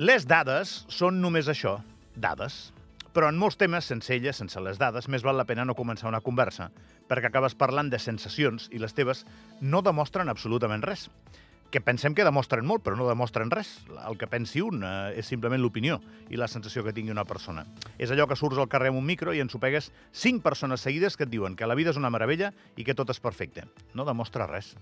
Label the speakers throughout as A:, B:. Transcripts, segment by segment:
A: Les dades són només això, dades. Però en molts temes, sense elles, sense les dades, més val la pena no començar una conversa, perquè acabes parlant de sensacions i les teves no demostren absolutament res. Que pensem que demostren molt, però no demostren res. El que pensi un eh, és simplement l'opinió i la sensació que tingui una persona. És allò que surts al carrer amb un micro i ensopegues cinc persones seguides que et diuen que la vida és una meravella i que tot és perfecte. No demostra res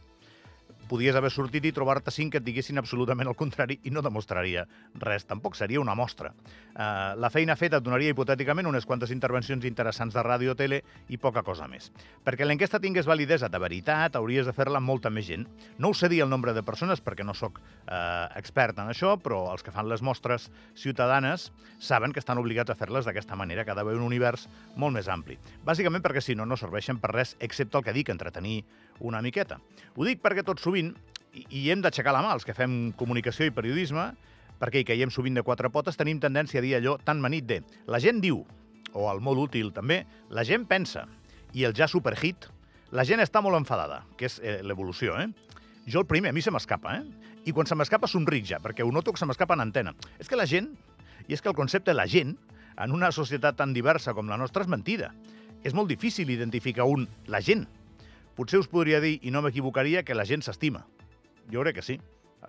A: podies haver sortit i trobar-te cinc que et diguessin absolutament el contrari i no demostraria res. Tampoc seria una mostra. Uh, la feina feta et donaria hipotèticament unes quantes intervencions interessants de ràdio o tele i poca cosa més. Perquè l'enquesta tingués validesa de veritat, hauries de fer-la molta més gent. No us sé dir el nombre de persones perquè no sóc uh, expert en això, però els que fan les mostres ciutadanes saben que estan obligats a fer-les d'aquesta manera, que ha d'haver un univers molt més ampli. Bàsicament perquè si no, no serveixen per res, excepte el que dic, entretenir una miqueta. Ho dic perquè tot sovint, i hem d'aixecar la mà els que fem comunicació i periodisme, perquè hi caiem sovint de quatre potes, tenim tendència a dir allò tan manit de la gent diu, o el molt útil també, la gent pensa, i el ja superhit, la gent està molt enfadada, que és eh, l'evolució, eh? Jo el primer, a mi se m'escapa, eh? I quan se m'escapa somric ja, perquè ho noto que se m'escapa en antena. És que la gent, i és que el concepte la gent, en una societat tan diversa com la nostra, és mentida. És molt difícil identificar un la gent, potser us podria dir, i no m'equivocaria, que la gent s'estima. Jo crec que sí.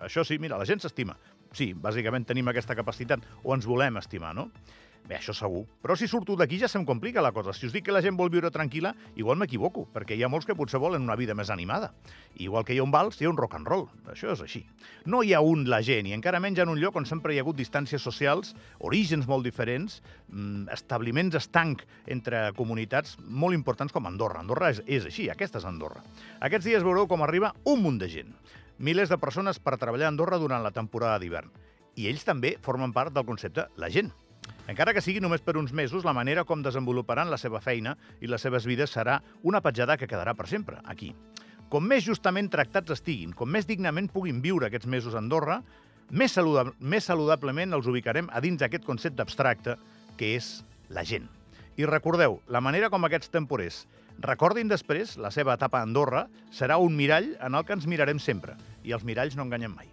A: Això sí, mira, la gent s'estima. Sí, bàsicament tenim aquesta capacitat, o ens volem estimar, no? Bé, això segur. Però si surto d'aquí ja se'm complica la cosa. Si us dic que la gent vol viure tranquil·la, igual m'equivoco, perquè hi ha molts que potser volen una vida més animada. Igual que hi ha un vals, hi ha un rock and roll. Això és així. No hi ha un la gent, i encara menys en un lloc on sempre hi ha hagut distàncies socials, orígens molt diferents, mm, establiments estanc entre comunitats molt importants com Andorra. Andorra és, és així, aquesta és Andorra. Aquests dies veureu com arriba un munt de gent. Milers de persones per treballar a Andorra durant la temporada d'hivern. I ells també formen part del concepte la gent. Encara que sigui només per uns mesos, la manera com desenvoluparan la seva feina i les seves vides serà una petjada que quedarà per sempre, aquí. Com més justament tractats estiguin, com més dignament puguin viure aquests mesos a Andorra, més, saludab més saludablement els ubicarem a dins d'aquest concepte abstracte que és la gent. I recordeu, la manera com aquests temporers recordin després la seva etapa a Andorra serà un mirall en el que ens mirarem sempre, i els miralls no enganyen mai.